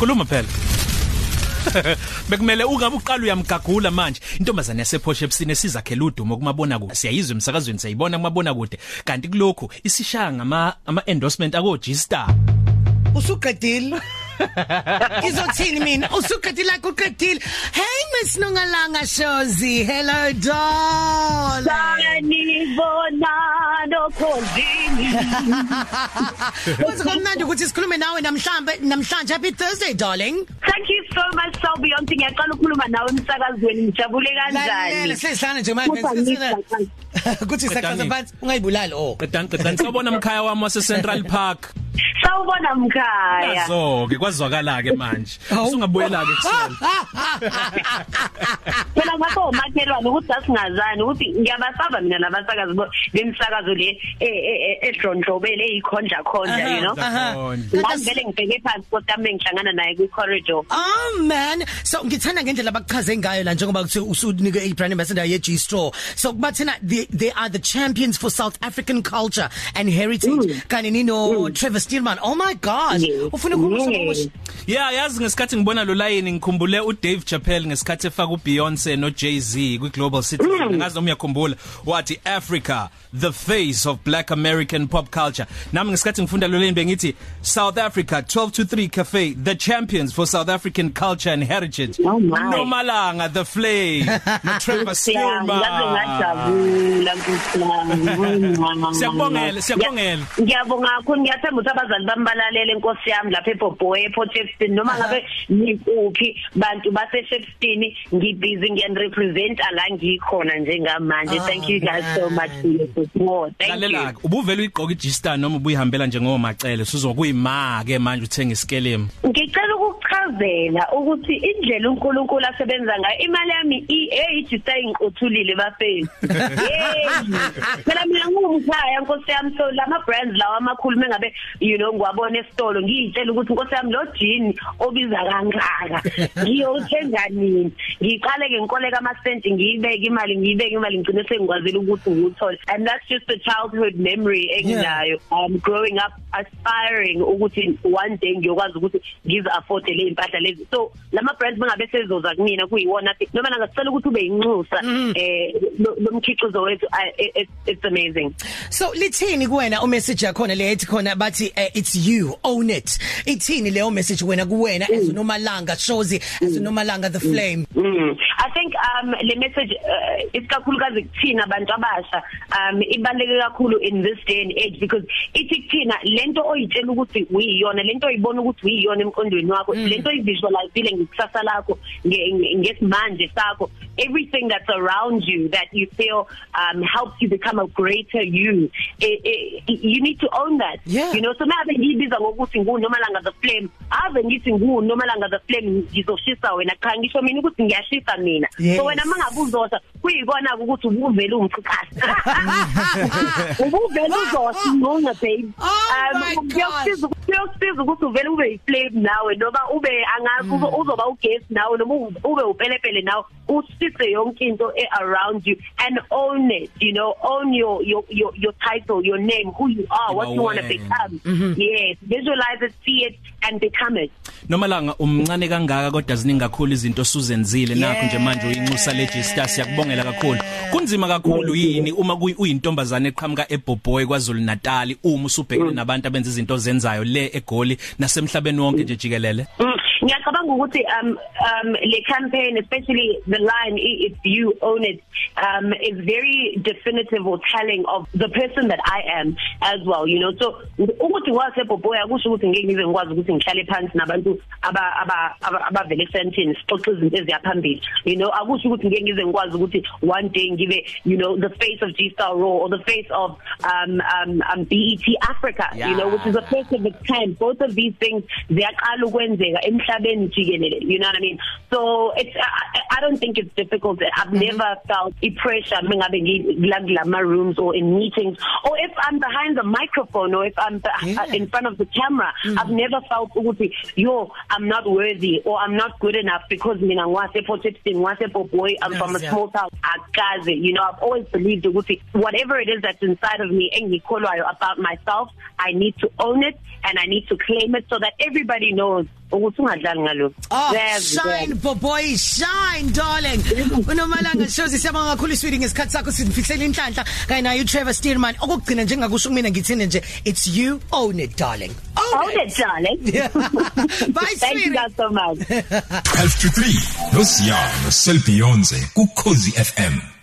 khuluma phela. Bekumele ungabe uqala uyamgagula manje. Intombazane yasephoshe ebusini esizakhela udumo kumabona kude siyayizwa emsakazweni sayibona kumabona kude kanti kulokhu isishaya ngama ama endorsement ako G Star usuqedile. Izothini mina? Usuqedile kuqedile hey miss nongalanga shozi. Hello doll. Sanibona nokhosini Kuze kumnandi ukuthi sikhulume nawe namhlanje namhlanje happy thursday darling. Thank you so much so beyond ngiyaqala ukukhuluma nawe emsakazweni. Ngijabule lalela kanjani sihlala nje Kodwa manje ngiyaqala. kuthi saqhaza phansi ungayibulali oh. Qedani qedani. Sawubona mkhaya wami wase Central Park. Sawubona mkhaya. So ke kwazwakala ke manje. Usungabuyela ke kusela phela ngakho umakhelwane ukuthi asingazani ukuthi ngiyabasaba mina nabasakazi bo- bemisakazo le e- e- e- edrondlobele eyikhonja khonja you know? Ngivele ngibheke phansi kodwa ngihlangana naye kwi corridor Oh man so ngithanda ngendlela abakuchaze ngayo la njengoba kuthi usunike ibrand ambassador ye G Store so kubathina they, they are the champions for South African culture and heritage. Kani nino Trevor Steelman oh my god. Ufuna ukukhuluma Yes. Yeah yazi ngesikhathi ngibona lo line ngikhumbule uDave Chappelle ngesikhathi efaka uBeyoncé no Jay-Z kwi Global Citizen ngazi noma uyakhumbula wathi Africa the face of black American pop culture. Nami ngesikhathi ngifunda lo line bengithi South Africa 12 to 3 cafe the champions for South African culture and heritage. Oh. Nomalanga the flame no Trevor nkusiyami Siyabongela siyabongela. Ngiyabonga kakhulu ngiyathemba ukuthi abazali bami balalele inkosi yami lapha eBoboy ePort Shepstone noma ngabe ngikuphi bantu base Shepstone ngibusy ngiyanrepresent la ngikhona njengamanje. Oh, thank you guys so much for your support. Thank lalela you ubuvela uyigqoka iG-Star noma ubuyihambela njengomacele usuzokuyima ke manje uthenga iskelemu ngicela ukuchazela ukuthi indlela uNkulunkulu asebenza ngayo imali yami ehijista inqothulile bafeni hey phela mina ngumkhaya nkosi yami so lama brands lawa amakhulu mengabe you know ngiwabona esitolo ngiyitshela ukuthi nkosi yami lo jean obiza kangaka? Ngiyothenga nini? Ngiqale ke ngikoleka ama cent ngiyibeke imali ngiyibeke imali ngicine sengikwazile ukuthi ngiwuthole. And that's just a childhood memory enginayo um growing up aspiring ukuthi one day ngiyokwazi ukuthi ngize afford le impahla lezi. So lama brands bengabe sezoza kumina kuyiwona athi noma ngasicela ukuthi ube inxusa eh lo- lo mkhiqizo wethu I- it- it- it's amazing. So lithini kuwena u message yakho le ethi khona bathi eh, it's you. Own it. Ithini leyo message wena kuwena as unomalanga shows as unomalanga the flame? Mm. I think um le message uh, isikakhulukazi kuthina abantu abasha um ibaleke kakhulu in this day and age because ithi kuthina lento oyitshela ukuthi uyiyona lento oyibona ukuthi uyiyona emqondweni wakho lento oyivisualizeile ngekusasa lakho nge- nge- ngesimanje sakho everything that's around you that you feel um helps you become a greater you. It, it, you need to own that. Yeah. you know so manje ngiyibiza ngokuthi ngunomalanga the flame. Ave ngithi ngunomalanga the flame ngizoshisa wena. Cha ngisho mina ukuthi ngiyashisa mina. Yes. so wena mangabuzosa kuyikona ukuthi ubuvela umchikasi ubuvela uzosinqonga babe Oh my kuyosiza ukuthi uvele ube yiflame nawe noma ube angazi ube- uzoba uguest nawe noma ube- upelepele nawe usise yonke into e around you and own it you know own your your your, your title your name who you are what you want to become. yes visualize it see it and become it. Nomalanga umncane kangaka kodwa ziningi kakhulu izinto suzenzile nakho nje manje uyinxusa le G-Star siyakubongela kakhulu. Kunzima kakhulu yini uma kuyi- uyintombazane eqhamuka eBoboy kwaZulu Natal uma usubhekene nabantu abenza izinto zenzayo le eGoli nasemhlabeni wonke nje jikelele? Mm, ngiyacabanga ukuthi um um le campaign especially the line "I- if you own it um is very definitive or telling of the person that I am as well you know. So ukuthi wasebhoboya kusho ukuthi ngeke ngize ngikwazi ukuthi ngihlale phansi nabantu aba aba aba- abavele sentence xoxa izinto eziyaphambili you know. Akusho ukuthi ngeke ngize ngikwazi ukuthi one day ngibe you know the face of G Star Raw or the face of um um, um BET Africa you know which is a first of its kind both of these things ziyaqala ukwenzeka emhlabeni jikelele you know what i mean so it's I, I don't think it's difficult i've mm -hmm. never felt i pressure mengabe ngilama rooms or in meetings or if i'm behind the microphone or if i'm Yeah. yeah. in front of the camera mm -hmm. i've never felt ukuthi yo i'm not worthy or i'm not good enough because mina ngwase Shepstone ngwase Boboy i'm from a Yes, yeah. small town akaze you know i've always believed ukuthi whatever it is that's inside of me engikholwayo about myself i need to own it and i need to claim it so that everybody knows ukuthi ungadlali ngalokho Oh, Yazi, shine boy shine darling. Unomalanga shows siyabonga kakhulu iswidi ngesikhathi sakho sifikisela inhlanhla kanye nayo Trevor Stearman. Okugcina njengakusho kumina ngithini nje it's you own it darling. Own it, darling. Bye Thank you sweetie. guys so much. 12 to 3 no Siya no Sel Beyonce ku Cozi FM